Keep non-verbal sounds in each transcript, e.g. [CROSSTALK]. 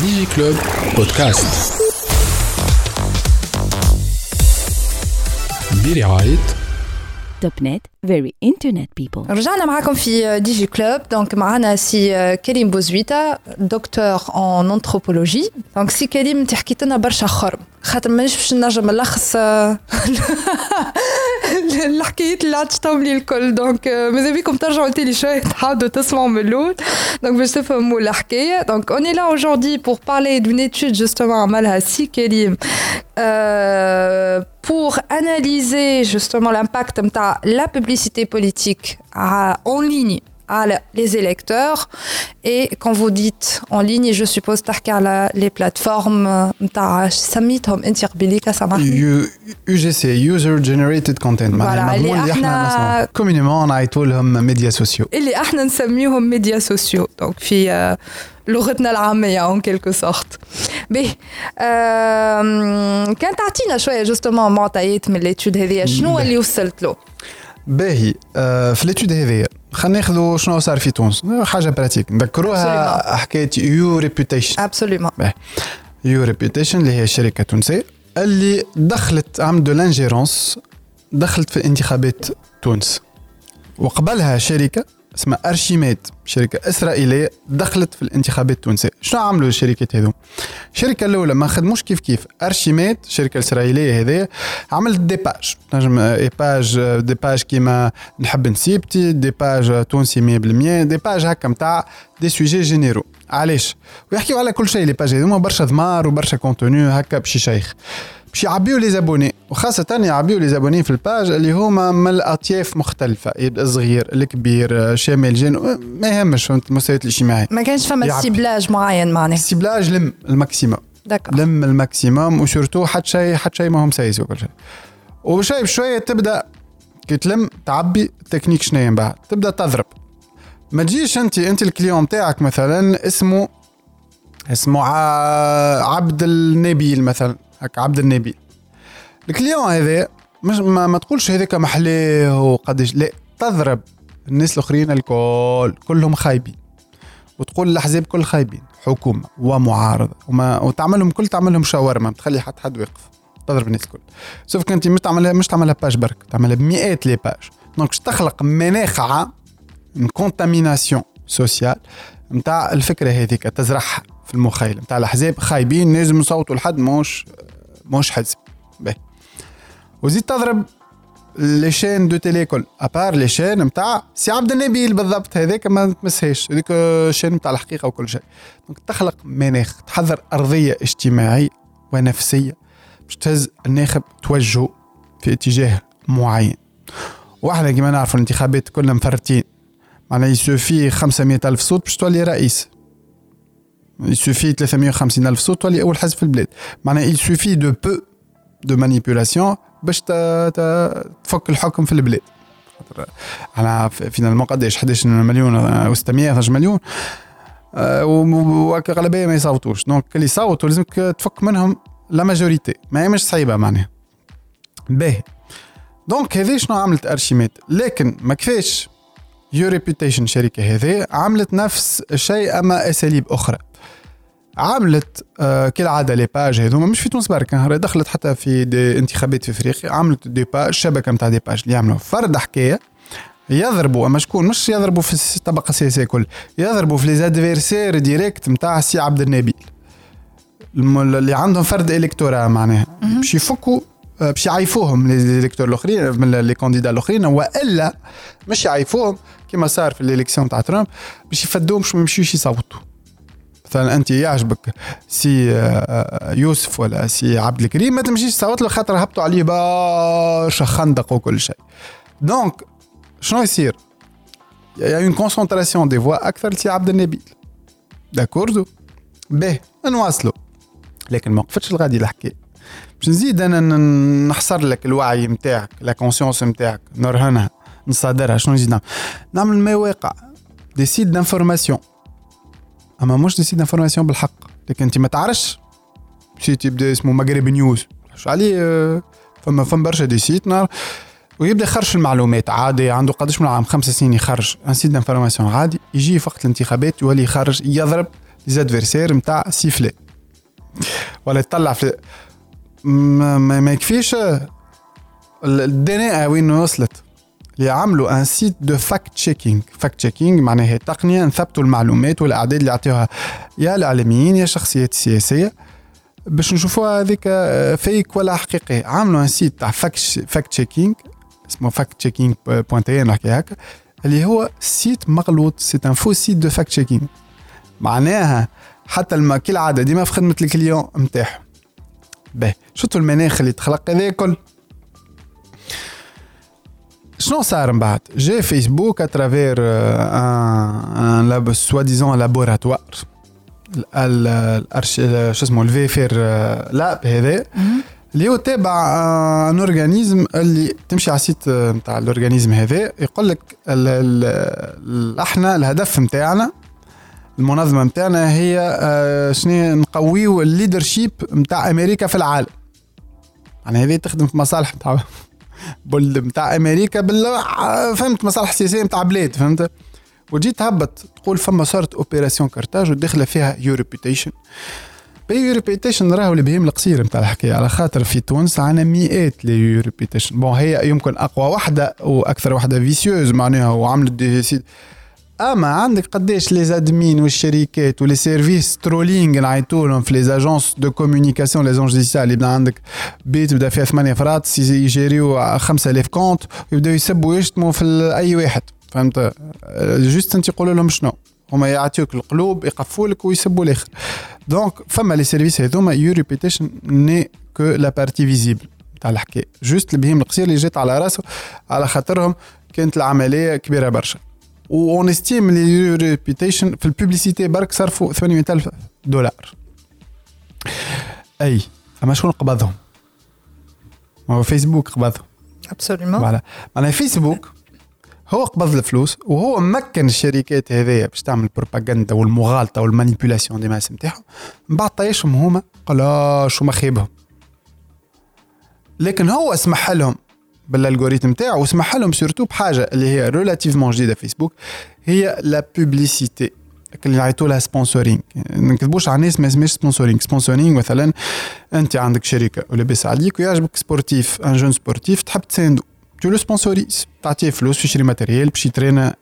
Digi Club podcast برعاية Topnet very internet people رجعنا معاكم في Digi Club donc معنا سي كريم بوزويتا docteur en anthropologie donc سي كريم انت حكيت لنا برشا خرم خاطر مانيش باش نجم نلخص الحكايات اللي عطشتهم لي الكل donc ماذا بيكم ترجعوا تيلي شوية تحاولوا تسمعوا من الأول دونك باش تفهموا الحكاية دونك اون là aujourd'hui pour parler d'une étude justement عملها سي كريم euh, pour analyser justement l'impact de la publicité politique en ligne. à les électeurs. Et quand vous dites en ligne, je suppose que les plateformes, ça marche. UGC, User Generated Content. Voilà, communément, on a les médias sociaux. Et les نسميهم médias sociaux. Donc, في لغتنا العامية en quelque sorte. باهي كان تعطينا شوية جوستومون معطيات من الاتيود هذه شنو اللي وصلت له؟ باهي في ال étude هذه خلينا ناخذوا شنو صار في تونس. حاجة pratique نذكروها حكايه UReputation absolument UReputation اللي هي شركه تونسيه اللي دخلت عملت de l'ingérence دخلت في انتخابات تونس. وقبلها شركة اسمها Archimède شركة إسرائيلية دخلت في الانتخابات التونسية. شنو عملوا الشركات هذو؟ الشركة الأولى ما خدموش كيف كيف. Archimède الشركة الاسرائيليه هذه عملت des pages نجم اي page des pages كيما نحب نسيبتي des pages تونسي 100% des pages هكا نتاع des sujets généraux. علاش؟ ويحكيو على كل شيء لي باج هذوما برشا ضمار وبرشا كونتوني هكا بشي شيخ. باش يعبيو لي زابوني. وخاصة يعبيو لي زابوني في الباج اللي هما من الأطياف مختلفة. يبدا الصغير الكبير شامل جن ما يهمش المستويات الاجتماعية ما كانش فما سيبلاج معين معناها. سيبلاج لم الماكسيموم. لم الماكسيموم وشورتو حتى شيء حتى شيء ما هم سايس وكل شيء. وشوي بشوية تبدأ كي تلم تعبي التكنيك شنو بعد تبدأ تضرب. ما تجيش أنت أنت ال client تاعك مثلا اسمه اسمه عبد النبيل مثلا. هكا عبد النبيل ال client هذا مش ما, ما تقولش هذاك محلاه وقديش لا تضرب الناس الآخرين الكل كلهم خايبين. وتقول الأحزاب كل خايبين حكومة ومعارضة وما وتعملهم كل تعملهم شاورما تخلي حتى حد واقف تضرب الناس الكل. sauf انت مش تعملها مش تعملها page برك تعملها بمئات les pages donc تخلق مناخ عام contamination sociale نتاع الفكرة هذيك تزرعها. في المخيل. نتاع الأحزاب خايبين لازم نصوتوا لحد مش مش حزب. باهي وزيد تضرب les chaînes de télé كل à part les chaînes نتاع سي عبد النبيل بالضبط. هذاك ما تمسهاش هذيك chaîne نتاع الحقيقة وكل شيء. donc تخلق مناخ تحضر أرضية اجتماعية ونفسية باش تهز الناخب توجهه في اتجاه معين. وأحنا كما نعرفوا الانتخابات كلها مفرتين معناها il suffit 500 ألف صوت باش تولي رئيس. il suffit 350 ألف صوت تولي أول حزب في البلاد معناها il suffit de peu de manipulation باش تفك الحكم في البلاد أنا finalement قداش 11 مليون و600 12 مليون وغالبيه ما يصوتوش donc اللي يصوتوا لازمك تفك منهم la majorité ما هي مش صعيبه معناها باهي donc هذه شنو عملت Archimède لكن ما كفاش UReputation شركة هذه عملت نفس الشيء أما أساليب أخرى. عملت آه كالعادة les pages هذوما مش في تونس برك دخلت حتى في des انتخابات في إفريقيا عملت des pages شبكة نتاع des pages اللي يعملوا فرد حكاية يضربوا أما شكون؟ مش يضربوا في الطبقه السياسيه كل يضربوا في les adversaires directs نتاع سي عبد النبيل اللي عندهم فرد électorat معناها. باش يفكوا باش يعيفوهم les الأخرين من les candidats الأخرين وإلا مش يعيفوهم. كما صار في ال élection تاع ترامب باش يفدوهم باش ما يمشيوش يصوتوا مثلا أنت يعجبك سي يوسف ولا سي عبد الكريم ما تمشيش تصوت له خاطر هبطوا عليه برشا خندق وكل شيء. donc شنو يصير؟ y a une concentration des voix أكثر لسي عبد النبيل d'accord باهي نواصلوا لكن ما وقفتش الغادي الحكاية باش نزيد أنا نحصر لك الوعي نتاعك la conscience نتاعك نرهنها. نصادرها شنو نزيد نعمل؟ نعمل ما واقع. des sites d'information أما مش des sites d'information بالحق. لكن أنت ما تعرفش. site يبدا اسمه مغرب نيوز شو عليه؟ آه، فما فما برشا des sites نار ويبدأ يخرج المعلومات. عادي عنده قداش من عام؟ خمس سنين يخرج. un site d'information عادي. يجي في وقت الانتخابات يولي يخرج يضرب les adversaires نتاع سيفلي ولا يطلع في ما, ما يكفيش. الدنيا وين وصلت؟ اللي عملوا un site de fact checking fact checking معناها تقنية نثبتوا المعلومات والأعداد اللي يعطيوها يا الاعلاميين يا الشخصيات السياسية باش نشوفوها هذيك فيك ولا حقيقي عملوا un site تاع fact checking اسمه fact checking point تي نحكي هكا اللي هو سيت مغلوط. سيت ان فو سيت دو فاكت تشيكينغ معناها حتى الما كالعاده ديما في خدمة الكليون نتاعهم باهي شفتوا المناخ اللي تخلق؟ هذا كل شنو صار من بعد جا فيسبوك اترافير ان سوا ديزون لابوراتوار الارش شو اسمه الفي فير لاب هذا اللي هو تابع un organisme اللي تمشي على ال site نتاع ال organisme هذا يقول لك إحنا الهدف نتاعنا المنظمه نتاعنا هي شنو نقويو ال leadership نتاع أمريكا في العالم يعني هذه تخدم في مصالح نتاع نتاع أمريكا بال فهمت مصالح سياسية نتاع بلاد فهمت؟ وجيت تهبط تقول فما صارت opération Carthage وداخله فيها e-réputation بي ريبيتيشن راهو اللي بهم القصير نتاع الحكاية. على خاطر في تونس عندنا مئات لي يو ريبيتيشن بون هي يمكن أقوى واحدة وأكثر واحدة فيسيوز معناها وعملت دي سيد اما عندك قداش لي زادمين والشركات ولي سيرفيس ترولينغ نعيطوا لهم في لي زاجونس دو كومونيكاسيون لي زونج ديسيال اللي بدا عندك بيت بدا فيها ثمانية فرات يجيريو 5000 كونت ويبداو يسبوا ويشتموا في أي واحد. فهمت؟ جوست أنت تقول لهم شنو؟ هما يعطيوك القلوب يقفوا لك ويسبوا الآخر. donc فما les services هذوما e-réputation n'est que la partie visible تاع الحكاية. juste البهيم القصير اللي جات على راسه على خاطرهم كانت العملية كبيرة برشا. on estime l'e-réputation في ال publicité برك صرفوا 800 ألف دولار. أي أما شكون قبضهم؟ هو فيسبوك قبضهم. absolument voilà. معناها فيسبوك هو قبض الفلوس وهو مكن الشركات هذيا باش تعمل بروباغندا والمغالطة وال manipulation ديما اسم تاعهم من بعد طيشهم هما قال شو مخيبهم لكن هو سمح لهم بال algorithme تاعو وسمح لهم surtout بحاجة اللي هي relativement جديدة فيسبوك هي la publicité اللي نعيطوا لها sponsoring ما نكذبوش على الناس ما اسمهاش sponsoring sponsoring مثلا أنت عندك شركه ولاباس عليك ويعجبك sportif un jeune sportif تحب تساندو. tu le sponsorises تعطيه فلوس باش يشري matériel باش يترينا.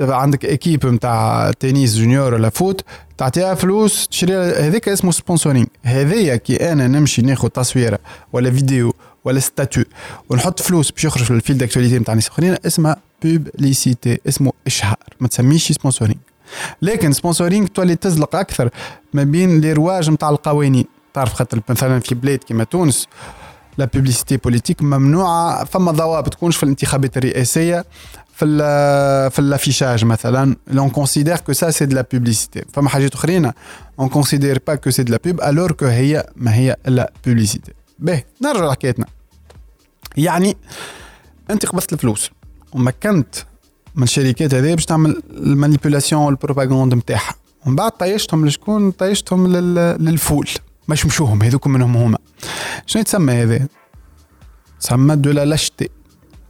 عندك équipe نتاع tennis junior ولا foot تعطيها فلوس تشري هذاك اسمه sponsoring هذايا كي أنا نمشي ناخذ تصويرة ولا فيديو ولا statut. ونحط فلوس باش يخرج في ال fil d'actualité نتاع ناس أخرين اسمها publicité اسمه إشهار. ما تسميش sponsoring لكن sponsoring تولي تزلق أكثر ما بين les rouages نتاع القوانين. تعرف خاطر مثلا في بلاد كيما تونس la publicité politique ممنوعة فما ضوابط. تكونش في الانتخابات الرئاسية في ال في ال affichage مثلا. l'on considère que ça c'est de la publicité فما حاجات أخرين on considère pas que c'est de la pub alors que هي ما هي la publicité باهي نرجع لحكايتنا. يعني انت قبضت الفلوس ومكنت من الشركات هذه باش تعمل ال manipulation وال propagande نتاعها ومن بعد طيشتهم لشكون؟ طيشتهم للفول. ما يشمشوهم هذوك منهم هما. شنو يتسمى هذا؟ تسمى de la lâcheté.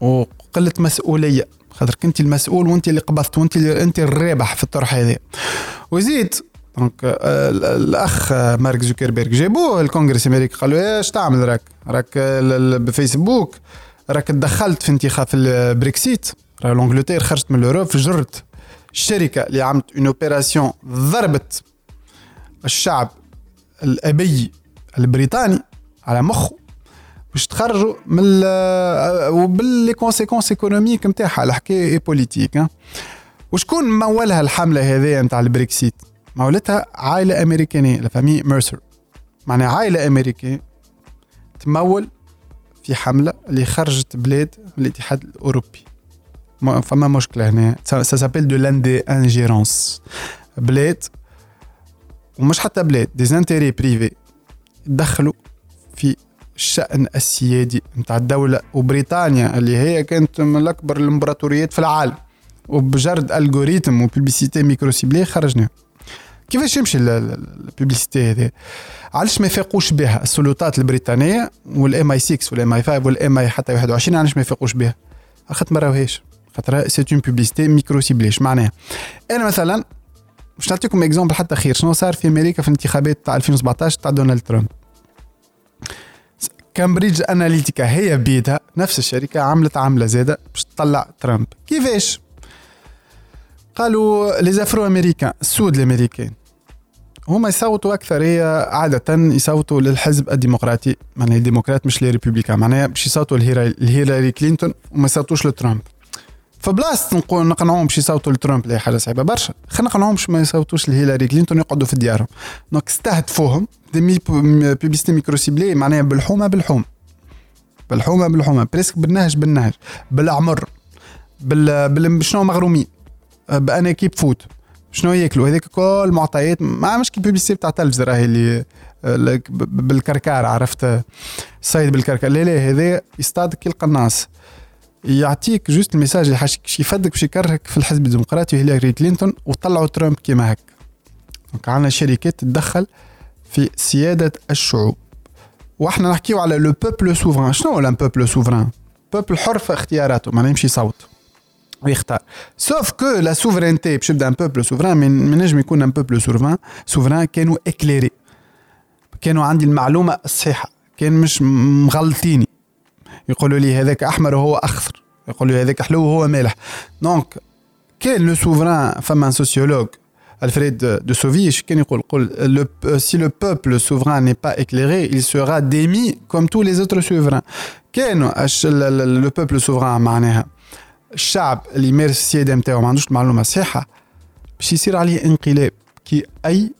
وقلة مسؤولية. خاطر كنت المسؤول وانت اللي قبضت وانت اللي انت الرابح في الطرح هذا. وزيد donc الاخ مارك زوكربيرج جابوه الكونغرس الامريكي قالوا إيش تعمل راك؟ راك بفيسبوك. راك تدخلت في انتخاب البريكسيت راه l'Angleterre خرجت من ال Europe فجرت الشركة اللي عملت une opération ضربت الشعب الأبي البريطاني على مخه. باش تخرجوا من وبال les conséquences économiques نتاعها. الحكاية et politiques وشكون مولها الحملة هذه نتاع البريكسيت؟ مولتها عائلة أمريكانية la famille Mercer معناها عائلة أمريكية تمول في حملة اللي خرجت بلاد من الاتحاد الأوروبي. فما مشكلة هنا. سابيل دو لاندي انجيرونس بلاد ومش حتى بلاد دي زانتيري بريفي دخلوا في الشأن السيادي نتاع الدولة. وبريطانيا اللي هي كانت من أكبر الإمبراطوريات في العالم. وبجرد الجوريتم ميكرو سيبلي خرجنا كيفاش يمشي البوبليسيتي هذه؟ علاش ما يفيقوش بها السلطات البريطانية والام اي 6 والام اي 5 والام اي حتى 21 علاش ما يفيقوش بها؟ خاطر ما راوهاش خاطر c'est une publicité micro-ciblée معناها؟ أنا مثلا باش نعطيكم exemple حتى خير. شنو صار في أمريكا في الانتخابات تاع 2017 تاع دونالد ترامب؟ كامبريدج اناليتيكا هي بيدها نفس الشركة عملت عملة زاده باش تطلع ترامب. كيفاش؟ قالوا لي afro-américains السود الأمريكان. هما يصوتوا أكثر هي عادة يصوتوا للحزب الديمقراطي. معناها الديمقراط مش les républicains معناها باش يصوتوا لهيلاري كلينتون وما يصوتوش لترامب. فبلاصة نقول نقنعوهم باش يصوتوا لترامب اللي حاجة صعيبة برشا. خلينا نقنعوهم باش ما يصوتوش لهيلاري كلينتون يقعدوا في ديارهم. donc استهدفوهم. des publicités micro-ciblées معناها بالحومة بالحوم. بالحومة بالحومة. presque بالنهج بالنهج. بالعمر بال. شنو مغرومين. بأن équipe foot شنو ياكلوا؟ هذيك كل معطيات ما مش كي publicité بتاع تلفزة راهي اللي بالكركار عرفت؟ الصيد بالكركار. لا لا هذا يصطاد كي القناص يعطيك juste ال message اللي يفدك باش يكرهك في الحزب الديمقراطي وهيلاري كلينتون وطلعوا ترامب كيما هك donc عندنا شركات تتدخل في سيادة الشعوب. وإحنا نحكيو على le peuple souverain شنو هو peuple souverain بوبل حر في اختياراته ما يمشي يصوت ويختار sauf que la souveraineté باش يبدا un peuple souverain من نجم يكون un peuple souverain souverain كانوا éclairé كانوا عندي المعلومة الصحيحة كان مش مغلطيني. يقولوا لي هذاك أحمر وهو أخضر. يقولوا لي هذاك حلو وهو مالح. donc كان le souverain فما sociologue Alfred Sauvy كان يقول قول le, si le peuple souverain n'est pas éclairé il sera démis comme tous les autres souverains. كان le peuple souverain معناها؟ الشعب اللي يمارس السيادة نتاعو ما عندوش المعلومة صحيحه باش يصير عليه انقلاب كي أي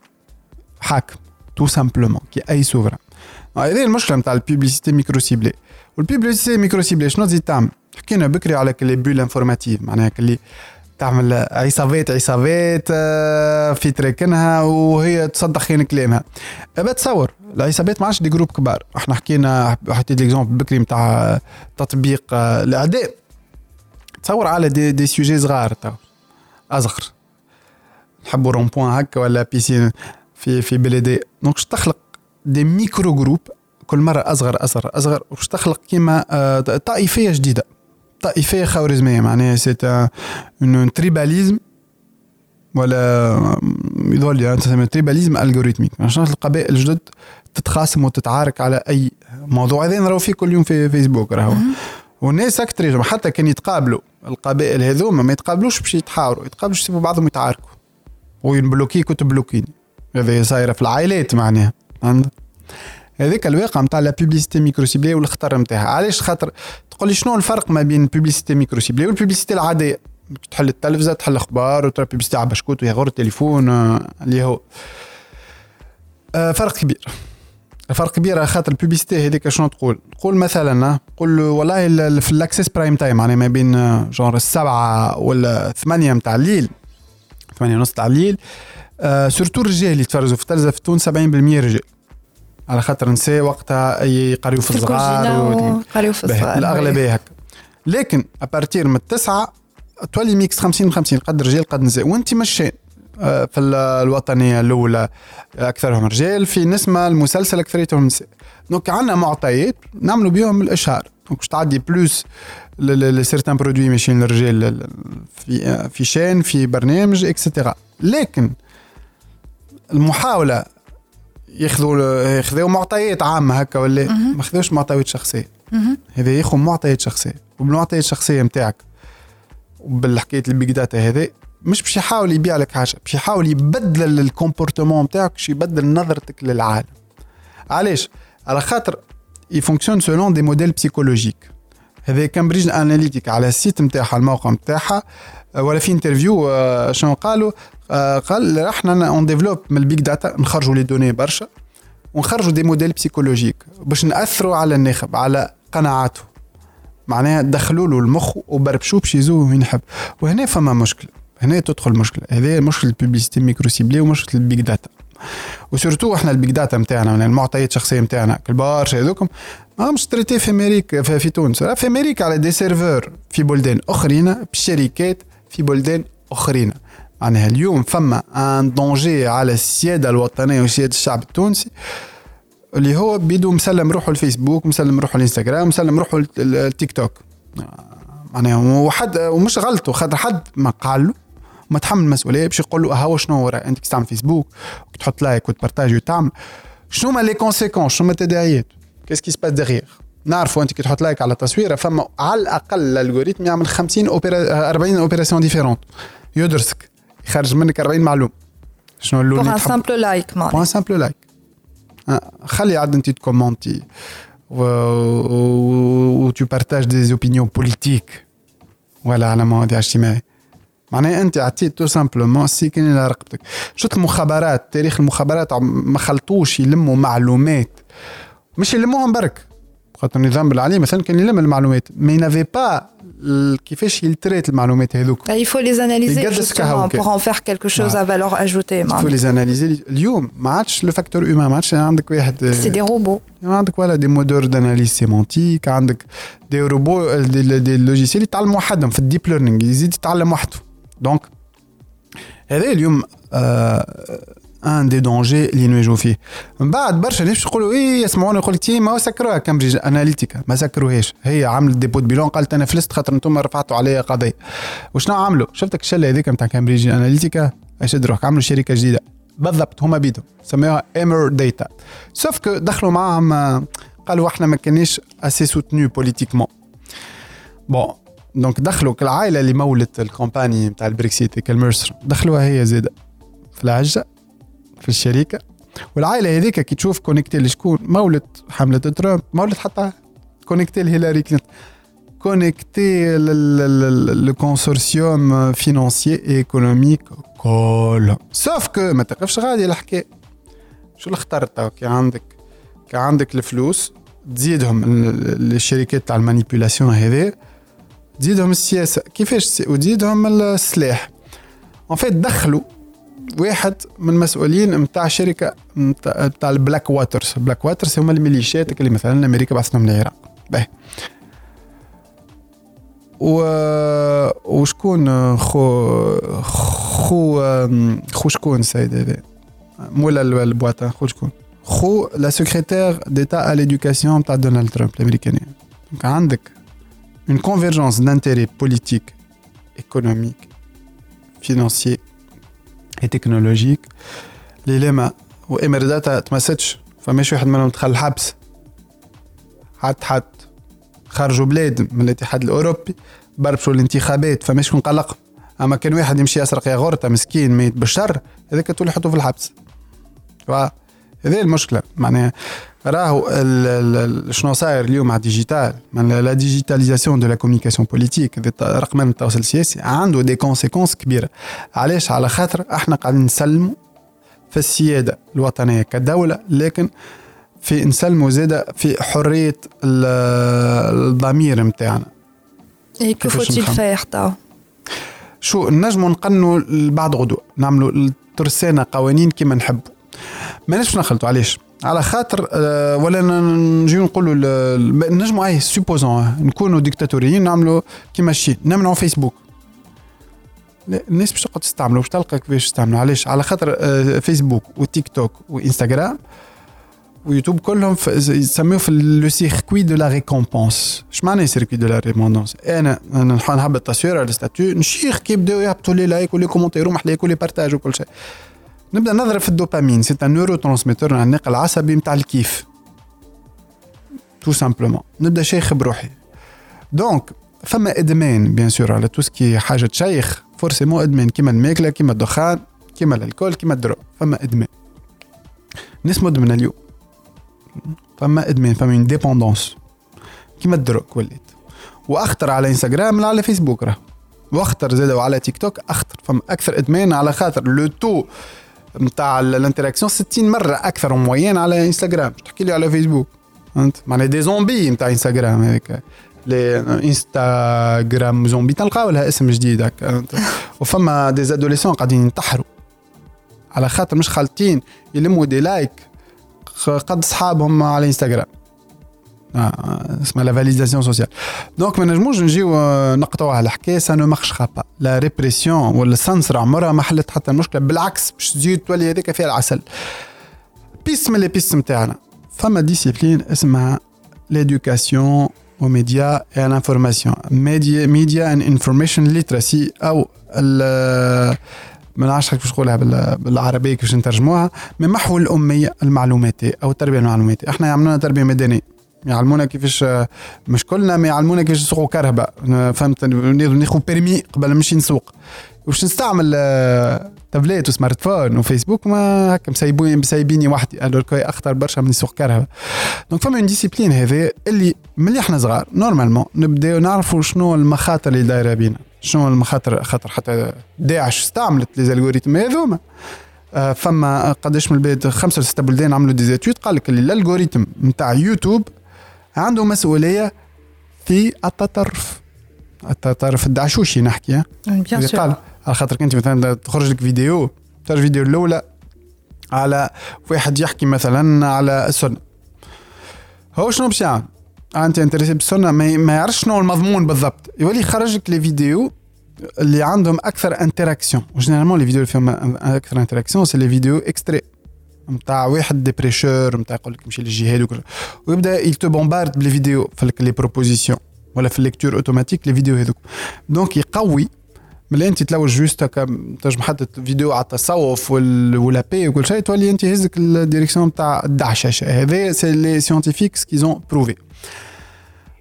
حاكم tout simplement كي أي souverain هذه المشكلة نتاع ال publicité micro-ciblée وال publicité micro-ciblée شنو تزيد تعمل؟ حكينا بكري على les bulles informatives معناها اللي تعمل عصابات عصابات آه، في تراكنها وهي تصدق خين كلامها. تصور العصابات ما عادش des groupes كبار. إحنا حكينا حطيت l'exemple بكري نتاع تطبيق آه، الأعداء. تصور على دي, دي سوجي صغار أصغر. نحبوا rond هكا ولا piscine في في بلدي. donc تخلق des micro-groupes كل مرة أصغر أصغر أصغر وش تخلق كيما آه، طائفية جديدة. طائفية خوارزمية معناها c'est un tribalisme ولا يظهر لي تسمى tribalisme algorithmique عشان القبائل الجدد تتخاصم وتتعارك على أي موضوع. هذا نراو فيه كل يوم في فيسبوك راهو. والناس أكثر حتى كان يتقابلوا القبائل هذوما ما يتقابلوش باش يتحاوروا يتقابلوا يسيبوا بعضهم يتعاركوا. وينبلوكيك وتبلوكيني هذا صايرة في العائلات معناها. هذاك الواقع نتاع la publicité micro-ciblée والخطر نتاعها علاش؟ خاطر تقول لي شنو الفرق ما بين publicité micro-ciblée وال publicité العادية؟ تحل التلفزة تحل أخبار وترى publicité على بشكوت ويغورت التليفون آه، اللي هو آه، فرق كبير. فرق كبير خاطر ال publicité هذيك شنو تقول؟ تقول مثلا تقول والله في ال access prime time يعني ما بين جونر السبعة ولا ثمانية متاع الليل ثمانية ونص تاع الليل آه surtout الرجال اللي يتفرجوا في التلفزة في تونس 70% رجال. على خاطر نساء وقتها يقريو في الصغار يقريو في الصغار الأغلبية هكا. لكن à partir من التسعه تولي ميكس 50 50 قد رجال قد نساء وانت ma chaîne في الوطنية الأولى أكثرهم رجال في نسمة المسلسل أكثريتهم نساء donc عندنا معطيات نعملوا بهم الإشهار. donc باش تعدي plus les certains produits ماشيين للرجال في آه، في chaîne في برنامج اكسترا لكن المحاولة ياخذوا ياخذوا معطيات عامة هكا ولا ما ياخذوش معطيات شخصية. هذا ياخذ معطيات شخصية. وبالمعطيات الشخصية نتاعك وبالحكاية ال big data هذا مش باش يحاول يبيع لك حاجة باش يحاول يبدل ال comportement نتاعك باش يبدل نظرتك للعالم. علاش؟ على خاطر ي fonctionne selon des modèles psychologiques هذا كامبريدج اناليتيك على ال site نتاعها الموقع نتاعها ولا في interview آه، شنو قالوا؟ آه، قال إحنا on développe من ال big data نخرجوا les données برشا ونخرجوا des modèles psychologiques باش نأثروا على الناخب على قناعاته. معناها دخلوا له المخ وبربشوا باش يزوه وين يحب. وهنا فما مشكلة. هنا تدخل مشكلة. هذه مشكلة ال publicité micro-ciblée ومشكلة ال big data. و surtout إحنا ال big data نتاعنا يعني المعطيات الشخصية نتاعنا برشا هذوكم. ما مش traitées في أمريكا في, في تونس. في أمريكا على des serveurs في بلدان أخرين بشركات في بلدان أخرين. معناها اليوم فما un danger على السيادة الوطنية وسياده الشعب التونسي اللي هو بيدو مسلم روحه الفيسبوك مسلم روحه الإنستغرام مسلم روحه التيك توك. معناها وحد ومش غلطه خاطر حد ما قال له وما تحمل المسؤوليه باش يقول له هو شنو ورا انت تستعمل فيسبوك وتحط like وت partage وتعمل شنو ما les conséquences شنو ما التداعيات qu'est-ce qui se passe derrière نعرفوا انت كي تحط like على تصويره فما على الاقل ال algorithme يعمل 50 اوبيرا 40 opérations différentes يدرسك يخرج منك 40 معلومه شنو اللون pour un simple like pour un simple like خلي عاد انت تـ commenter و tu partages des opinions politiques ولا على مواضيع اجتماعيه معناها أنت عطيت tout simplement السكين على رقبتك. شفت المخابرات تاريخ المخابرات ما خلطوش يلموا معلومات. مش يلموهم برك. خاطر النظام بن علي مثلا كان يلم المعلومات. mais n'avait pas كيفاش يـ les traite المعلومات هذوك. Il faut les analyser justement pour en faire quelque chose à valeur ajoutée il faut les analyser. اليوم ما عادش le facteur humain ما عادش عندك واحد c'est des robots عندك ولا des moteurs d'analyse sémantique عندك des robots des, des logiciels يتعلم وحدهم في ال deep learning يزيد يتعلم وحده. donc هذا اليوم آه un des dangers اللي نواجهوا فيه. من بعد برشا ناس يقولوا إيه يسمعونا يقول لك ما سكروها كامبريدج اناليتيكا ما سكروهاش. هي عملت dépôt de bilan قالت أنا فلست خاطر أنتم رفعتوا عليا قضية. وشنو عملوا شفتك الشلة هذيك نتاع كامبريدج اناليتيكا اشد روحك عملوا شركة جديدة. بالضبط هما بيدهم سموها Emerdata sauf que دخلوا معاهم قالوا إحنا ما كانش assez soutenus politiquement bon donc دخلوا العائله اللي مولت ال compagnie نتاع البريكسيت كي الميرسر دخلوها هي زاده في العجة في الشركة والعائله هذيك كي تشوف connectée لشكون مول حملة ترامب مول حتى connectée لهيلاري كلينتون كونكتي لل consortium financier économique كل sauf que ما تقفش غادي الحكاية شو اللي اخترت؟ كي عندك كي عندك الفلوس تزيدهم الشركات تاع ال manipulation هذي تزيدهم السياسة. كيفاش وتزيدهم السلاح. en fait دخلوا واحد من المسؤولين نتاع شركة نتاع ال Blackwaters. Blackwaters هما الميليشيات اللي مثلا أمريكا بعثتهم للعراق باهي. و وشكون خو خو خو شكون السيد هذا؟ مولا ال boîte خو شكون؟ خو la secrétaire d'État à l'éducation تاع دونالد ترامب الامريكانيه donc عندك une convergence d'intérêts politiques économiques financiers technologiques اللي لما و Emerdata تمسكش فماش واحد منهم دخل الحبس. حتى حتى خرجوا بلاد من الاتحاد الأوروبي بربشوا الانتخابات فماش كون قلق. أما كان واحد يمشي يسرق يا غورته مسكين ميت بالشر هذاك تولي يحطوه في الحبس. هذه المشكلة. معناها راهو شنو صاير اليوم على ال digital la digitalisation de la communication politique رقمنه التواصل السياسي عنده des conséquences كبيرة. علاش؟ على خاطر إحنا قاعدين نسلموا في السيادة الوطنية كدولة لكن في نسلموا زاده في حرية الضمير نتاعنا et que faut-il faire تاو شو نجموا نقنوا بعد غدوة نعملوا ترسانة قوانين كما نحبوا. ماناش نخلطوا علاش؟ على خاطر آه، ولا نجيو نقولوا نجموا allez supposons نكونوا ديكتاتوريين نعملوا كيما الشي نمنعوا فيسبوك الناس باش تقعد تستعملوا باش تلقى كيفاش تستعملوا علاش؟ على خاطر فيسبوك وتيك توك وانستغرام ويوتيوب كلهم يسميوه في le circuit de la récompense اش معنى circuit de la récompense أنا نحب التصوير على ال statut نشيخ كي يبداو يهبطوا لي les likes و les commentaires ومحليك و les partages وكل شيء. نبدأ نضرب في الدوبامين. c'est un neurotransmetteur الناقل العصبي نتاع الكيف. tout simplement نبدأ شيخ بروحي. donc فما إدمان bien sûr على tout ce qui حاجة تشيخ forcément إدمان. كيما الماكلة كيما الدخان كيما ال alcool كيما ال drogue فما إدمان. ناس مدمنه اليوم. فما إدمان فما une dépendance كيما ال drogue وليت. وأخطر على انستغرام من على فيسبوك راه. وأخطر زاد على تيك توك أخطر. فما أكثر إدمان على خاطر le taux نتاع ال interaction 60 مرة أكثر moyenne على إنستغرام. تحكي لي على فيسبوك. فهمت؟ معناها des zombies نتاع إنستغرام les Instagram zombies. تلقاو لها اسم جديد هكا [LAUGHS] وفما des adolescents قاعدين ينتحروا. على خاطر مش خالطين يلموا des likes قد صحابهم على إنستغرام. اسمها la validation sociale donc ما نجموش نجيو نقطعوا الحكاية ça ne marche pas la répression ولا ال censure عمرها ما حلت حتى المشكلة. بالعكس باش تزيد تولي هذيك فيها العسل. بيس من لي بيس نتاعنا فما discipline اسمها l'éducation et à l'information. media media and information literacy أو ما نعرفش كيفاش نقولها بالعربية كيفاش نترجموها. من محو الأمية المعلوماتيه أو التربيه المعلوماتيه إحنا يعملونا تربية مدنية. يعلمونا كيفاش مش كلنا ما يعلمونا كيفاش نسوقوا كرهبة. فهمت ناخذ permis قبل نمشي نسوق. واش نستعمل tablette و smartphone وفيسبوك ما هكا مسيبوني مسيبيني وحدي. quoi أخطر برشا من يسوق كرهبة. donc فما une discipline هذا اللي ملي إحنا صغار. normalement نبداو نعرفوا شنو المخاطر اللي دايرة بينا. شنو المخاطر خاطر حتى داعش استعملت les algorithmes هذوما. آه، فما قداش من البلاد خمسة ولا سته بلدان عملوا des études قال لك ال algorithme نتاع يوتيوب عنده مسؤولية في التطرف. التطرف الدعشوشي نحكي bien قال على خاطر أنت مثلا تخرج لك فيديو تخرج فيديو الأولى على واحد يحكي مثلا على السنة. هو شنو باش يعمل؟ أنت intéressé بالسنة ما يعرفش شنو المضمون بالضبط. يولي يخرج لك les vidéos اللي عندهم أكثر interactions و généralement les vidéos اللي فيهم أكثر interactions c'est les vidéos extrêmes نتاع واحد des prêcheurs نتاع يقول لك مشي للجهاد وكل. ويبدأ il te bombarde ب les vidéos في les propositions ولا في la lecture automatique les vidéos هذوك. donc يقوي. ملي أنت تلوج juste هكا تنجم حتى فيديو على التصوف ولا بي وكل شيء تولي أنت هزك ال direction نتاع الدعششه هذا c'est les scientifiques qui ont prouvé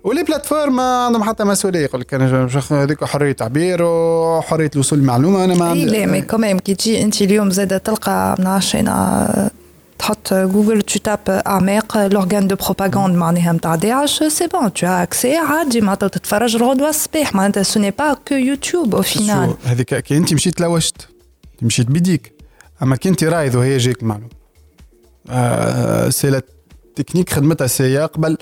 و les plateformes ما عندهم حتى مسؤولية يقول لك أنا هذيك حرية تعبير وحرية الوصول للمعلومة أنا ما عندي. لا mais quand même كي تجي أنت اليوم زادة تلقى ما نعرفش أنا تحط جوجل tu tapes اعماق l'organe de propagande معناها نتاع داعش c'est bon t'as accès عادي معناتها تتفرج الغدوة الصباح معناتها ce n'est pas que يوتيوب au final هذيك كي أنت مشيت لوجت مشيت بيديك أما كي أنت رايد وهي جايك المعلومه آه c'est la technique خدمتها سي قبل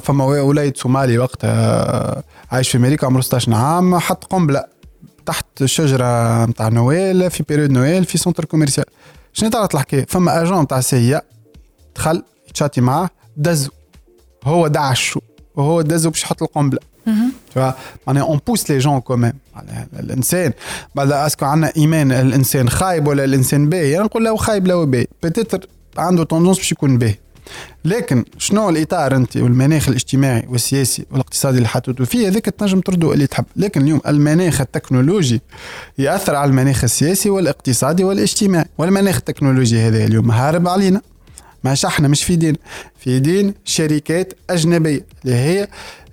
فما وليد صومالي وقتها عايش في أمريكا عمره 16 عام حط قنبلة تحت الشجرة نتاع نويل في période Noël في centre commercial شنو طلعت الحكاية فما اجون نتاع سي دخل يتشاتي معاه دزو. هو دعشو وهو دزو باش يحط القنبلة. معناها on pousse les gens quand même الإنسان. بعد est-ce que عندنا إيمان الإنسان خايب ولا الإنسان باهي؟ نقول له خايب له باهي peut-être عنده tendance باش يكون باهي. لكن شنو الإطار أنت والمناخ الاجتماعي والسياسي والاقتصادي اللي حطيته فيه؟ هذاك تنجم تردو اللي تحب. لكن اليوم المناخ التكنولوجي يأثر على المناخ السياسي والاقتصادي والاجتماعي والمناخ التكنولوجي هذا اليوم هارب علينا. مش إحنا مش في يدينا. في يدين شركات أجنبية اللي هي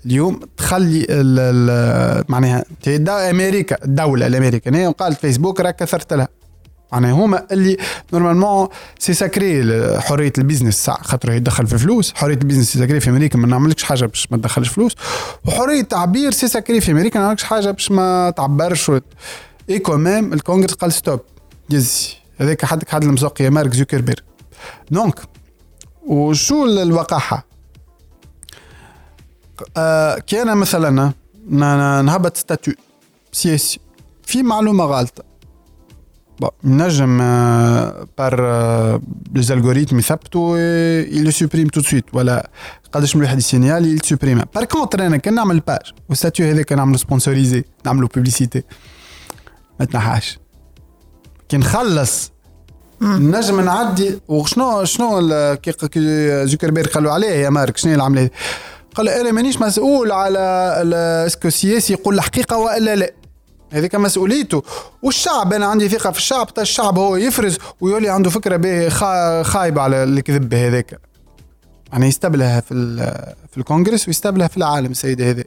اليوم تخلي معناها أمريكا الدولة الامريكانيه وقالت فيسبوك راك كثرت لها. معناها هما اللي normalement c'est sacré حرية ال business خاطر يدخل في فلوس. حرية ال business c'est sacré في أمريكا ما نعملكش حاجة باش ما تدخلش فلوس. وحرية التعبير c'est sacré في أمريكا ما نعملكش حاجة باش ما تعبرش. و... et quand même الكونغرس قال stop يزي هذاك حدك حد المسوق يا مارك زوكربيرغ. donc وشو الوقاحة؟ آه كي أنا مثلا نهبط statut. سياسي في معلومة غلطه نجم par les algorithmes يثبتوا il le supprime tout de suite ولا قداش من واحد ي signale il supprime par contre أنا كان نعمل page وال statut هذاك نعملو sponsorisé نعملو publicité ما تنحاش كي نخلص نجم نعدي وشنو شنو كي زوكربيرغ قالوا عليه يا مارك شنو العملية قال أنا مانيش مسؤول على est-ce que السياسي يقول الحقيقة والا لا هذيك مسؤوليته. والشعب أنا عندي ثقة في الشعب حتى الشعب هو يفرز ويولي عنده فكرة به خايب على الكذب هذاك يعني يستبلها في في الكونغرس ويستبلها في العالم السيد هذا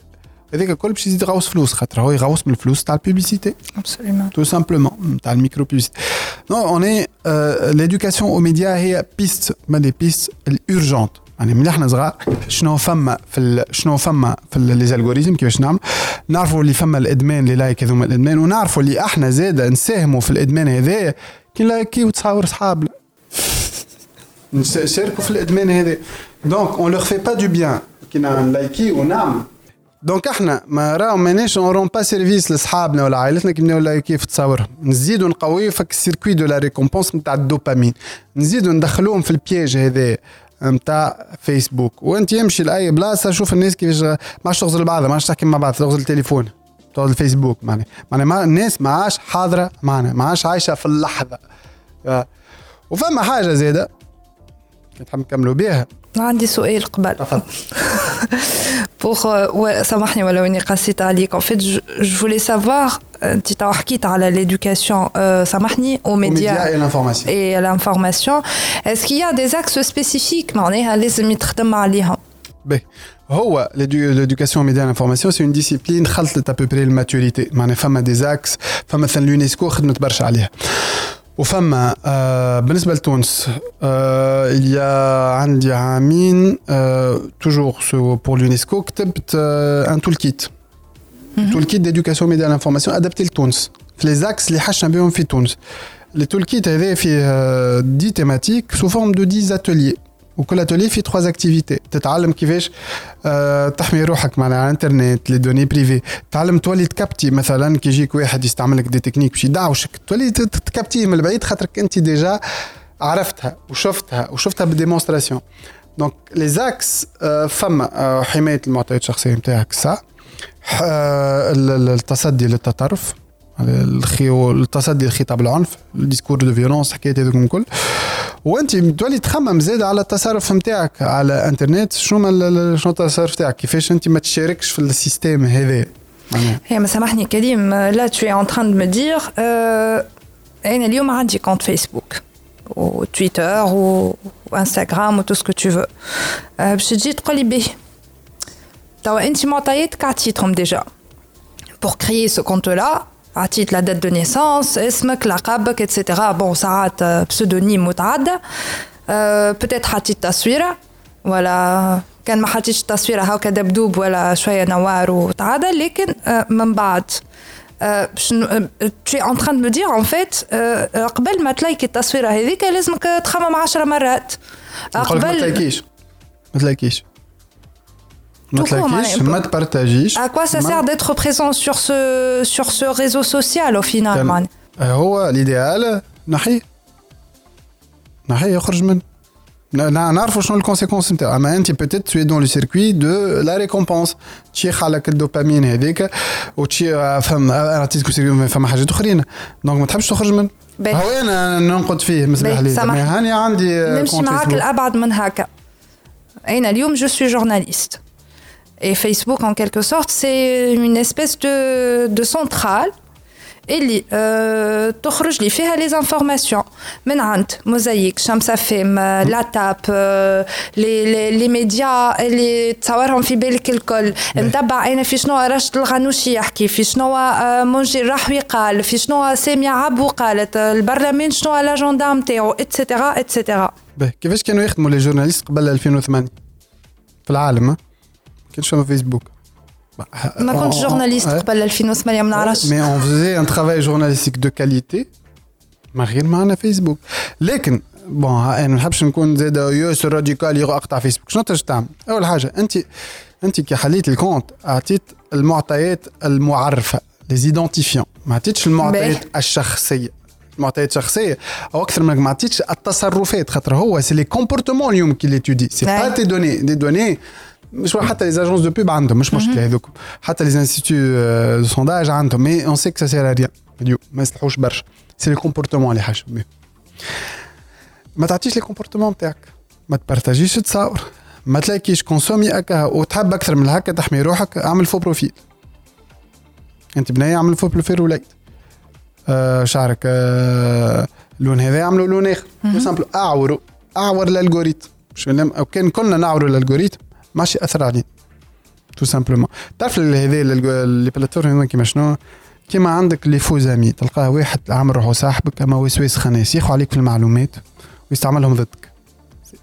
هذاك الكل باش يزيد يغوص فلوس خاطر هو يغوص من الفلوس تاع ال publicité. tout simplement تاع ال micro publicité nous on est l'éducation aux médias هي piste من les pistes urgentes يعني من إحنا صغار شنو فما في شنو فما في les algorithmes كيفاش نعمل؟ نعرفوا اللي فما الإدمان les likes هذوما الإدمان ونعرفوا اللي إحنا زاده نساهموا في الإدمان هذايا كي ن liker وتصاور صحابنا [LAUGHS] نشاركوا في الإدمان هذا. donc on leur fait pas du bien كي ن liker ونعمل donc إحنا ما راهو ماناش on rend pas service لصحابنا ولا عائلتنا كي نبداو كيف تصاورهم نزيدوا نقويو هاك ال circuit de la récompense نتاع الدوبامين. نزيدوا ندخلوهم في ال piège هذا. نتاع فيسبوك. وانت يمشي لأي بلاصة شوف الناس كيفاش ما عادش تغزل بعضها ما عادش تحكي مع بعض تغزل التليفون تغزل الفيسبوك معناها. معناها ما الناس ما عادش حاضرة معنا ما عادش عايشة في اللحظة. وفما حاجة زادة تحب نكملوا بها عندي سؤال قبل. [LAUGHS] pour سامحني ولو اني قصيت عليك en fait je, je voulais savoir انت تو حكيت على l'éducation سامحني aux médias et l'information et l'information est-ce qu'il y a des axes spécifiques معناها لازم يتخدم عليهم باهي هو l'éducation aux médias et l'information c'est une discipline خلطت à peu près الماتوريتي معناها فما des axes فمثلا l'UNESCO خدمت برشا عليها وفما آه بالنسبه لتونس آه il y a عندي عامين آه toujours pour l'UNESCO كتبت آه un toolkit toolkit d'éducation média l'information adapté لتونس في les axes اللي حشنا بهم في تونس les toolkit هذا فيه 10 thématiques sous forme de 10 ateliers وكل أتولي فيه trois activités تتعلم كيفاش أه تحمي روحك معناها الإنترنت les données privées تعلم تولي ت capter مثلا كي يجيك واحد يستعمل لك des techniques باش يدعوشك تولي ت capter من البعيد خاطرك أنت déjà عرفتها وشفتها وشفتها بال démonstration. donc les axes فما أه حماية المعطيات الشخصية نتاعك سا أه التصدي للتطرف التصدي لخطاب العنف ال discours de violence حكايات هذوك الكل. وانت تولي تخمم زاد على التصرف نتاعك على انترنت شنو شنو التصرف نتاعك كيفاش انت ما تشاركش في ال système هذا؟ هي ما سامحني كريم. là tu es en train de me dire أنا اليوم عندي compte فيسبوك وتويتر وانستغرام و tout ce que tu veux باش تجي تقول لي توا أنت معطياتك عطيتهم déjà pour créer ce compte-là, عطيت la date de naissance اسمك لقبك et cetera bon ساعات pseudonyme متعدة peut-être حطيت تصويرة ولا كان ما حطيتش تصويرة هاكا دبدوب ولا شوية نوار وتعدى لكن من بعد tu es en train de me dire en قبل ما تلايكي التصويره هذيك لازمك تخمم عشرة مرات قبل ما تلايكيش ما تبارتاجيش À quoi ça sert d'être présent sur ce sur ce réseau social au final mais هو ال idéal نحيه نحيه يخرج منه نعرفوا شنو ال conséquences نتاعو اما انت peut-être t'es dans le circuit de la récompense تشيخ على الدوبامين هذيك وتشي فهم عطيتك فما حاجات اخرين donc ما تحبش تخرج منه هو أنا ننقد فيه مسمح لي هاني عندي نمشي معاك الابعد من هكا أنا اليوم je suis journaliste Et Facebook, en quelque sorte, c'est une espèce de, de centrale. اللي أه تخرج لي فيها les informations من عند موزايك شمس FM la TAP أه لي لي, لي ميديا اللي تصورهم في بالك الكل نتبع أنا في شنو راشد الغنوشي يحكي في شنو أه منجي الرحوي قال في شنو سامية عبو قالت البرلمان شنو l'agenda نتاعو et cetera et cetera كيفاش كانوا يخدموا les journalistes قبل 2008 في العالم كنتش في فيسبوك ما كنتش journaliste قبل 2008 ما نعرفش mais on faisait un travail journalistique de qualité ما غير معنا فيسبوك لكن bon أنا ما نحبش نكون زاد يوسر radical اقطع فيسبوك شنو تجي تعمل؟ اول حاجة انت انت كي حليت ال compte اعطيت المعطيات المعرفه les identifiants ما اعطيتش المعطيات الشخصيه المعطيات الشخصيه أو أكثر منك ما اعطيتش التصرفات خاطر هو c'est les comportements اليوم كي les études c'est pas tes données des données مش حتى les agences de pub عندهم مش مشكله هذوك حتى les instituts de sondage عندهم mais on sait que ça sert rien اليوم ما يصلحوش برشا c'est les comportements اللي حاجة ما تعطيش les comportements نتاعك ما تبارتاجيش تصاور ما تلايكيش consommer هكا وتحب أكثر من هكا تحمي روحك اعمل faux profil انت بنية اعمل faux profil وليد آه شعرك آه لون هذا اعملوا لون اخر simple اعوروا اعور ال algorithme أو كان كلنا نعوروا ال algorithme ماشي أثر عليه tout simplement تعرف هذا les plateformes كيما شنو؟ كيما عندك les faux amis تلقاه واحد عامل روحه صاحبك اما وسواس خناس ياخذ عليك في المعلومات ويستعملهم ضدك.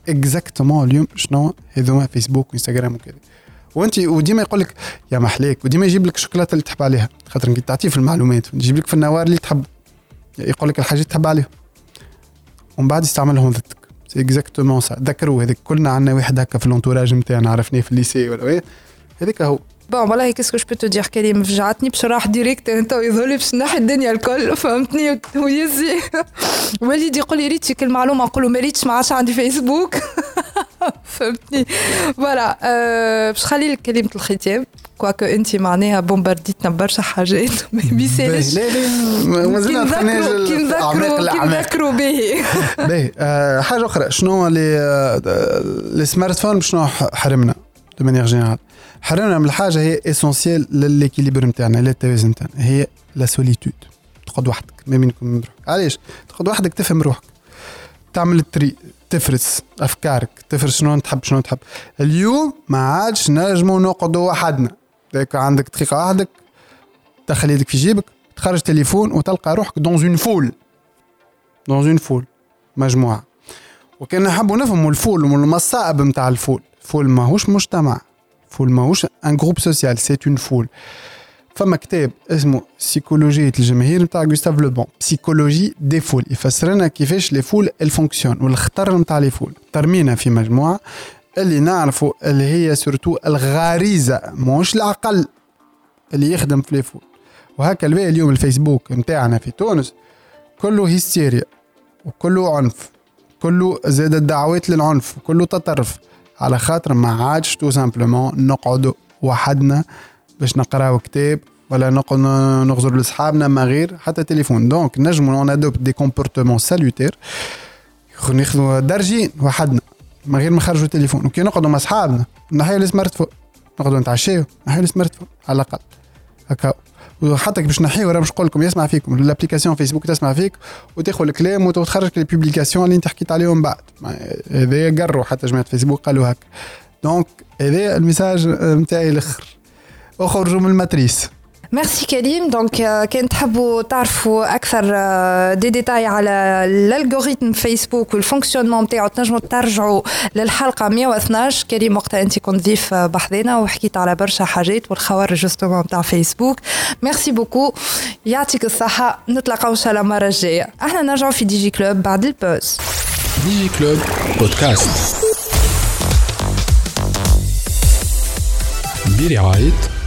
exactement اليوم شنو؟ هذوما فيسبوك وانستغرام وكذا. وانت وديما يقول لك يا محليك. وديما يجيب لك الشوكولاتة اللي تحب عليها خاطر تعطيه في المعلومات. يجيب لك في النوار اللي تحب. يقول لك الحاجات تحب عليهم ومن بعد يستعملهم ضدك. c'est exactement ça ذكروا هذيك كلنا عندنا واحد هكا في ال entourage نتاعنا عرفناه في ال lycée ولا إيه هذيك هو bon والله qu'est-ce que je peux dire كريم فجعتني باش نروح direct انت يظهر لي باش نحي الدنيا الكل فهمتني ويزي وليدي يقول لي ريت فيك المعلومه نقول له ما ريتش ما عادش عندي فيسبوك [LAUGHS] فهمتني. voilà باش خلي لك كلمه الختام. quoique انت معناها بومبارديتنا برشا حاجات [LAUGHS] ما يبيسالش لا لا مازلنا كي نذكروا كي نذكروا به باهي. [LAUGHS] حاجة أخرى شنو لي لي سمارت فون شنو حرمنا de manière générale حرمنا من الحاجة هي essentielle ل l'équilibre نتاعنا للتوازن نتاعنا. هي la solitude تقعد وحدك ما بينك وبين روحك. علاش؟ تقعد وحدك تفهم روحك. تعمل ال tri تفرس أفكارك تفرس شنو تحب شنو تحب. اليوم ما عادش نجموا نقعدوا وحدنا. عندك دقيقة وحدك تدخل يدك في جيبك تخرج تليفون وتلقى روحك dans une foule dans une foule مجموعة. وكان نحبوا نفهموا ال foule والمصائب نتاع ال foule. ال foule ماهوش مجتمع. foule ماهوش un groupe social c'est une foule فما كتاب اسمه سيكولوجية الجماهير نتاع جوستاف لوبون psychologie des foules يفسر لنا كيفاش les foules elles fonctionnent والخطر نتاع les foules ترمينا في مجموعة اللي نعرفوا اللي هي surtout الغريزة مش العقل اللي يخدم في les foules وهكا الباقي اليوم الفيسبوك نتاعنا في تونس كله هيستيريا وكله عنف كله زاد الدعوات للعنف كله تطرف. على خاطر ما عادش tout simplement نقعدوا وحدنا باش نقراو كتاب ولا نقعد نغزر لصحابنا ما غير حتى تليفون. donc نجمو on adopte des comportements salutaires ناخذوا درجين وحدنا من غير ما نخرجوا التليفون وكي نقعدوا مع صحابنا نحيو ال smartphone نقعدوا نتعشاو نحيو ال smartphone على الأقل. هكا. وحتى باش نحيو راه باش نقول لكم يسمع فيكم. ال application فيسبوك تسمع فيك وتاخذ الكلام وتخرج les publications اللي انت حكيت عليهم بعد. هذا قروا حتى جماعة فيسبوك قالوا هكا. donc هذا ال message نتاعي الأخر. اخرجوا من ال matrice. merci كريم donc كان تحبوا تعرفوا أكثر دي ديتاي على ال algorithme فيسبوك وال fonctionnement نتاعو تنجموا ترجعوا للحلقة 112 كريم وقتها أنت كنت ضيف بحذنا وحكيت على برشا حاجات والخوارج justement نتاع فيسبوك merci beaucoup يعطيك الصحة. نتلاقاو إن شاء الله المره الجايه إحنا نرجعوا في دي جي كلوب بعد ال pause. دي جي كلوب بودكاست برعايه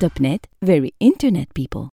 Topnet, very internet people.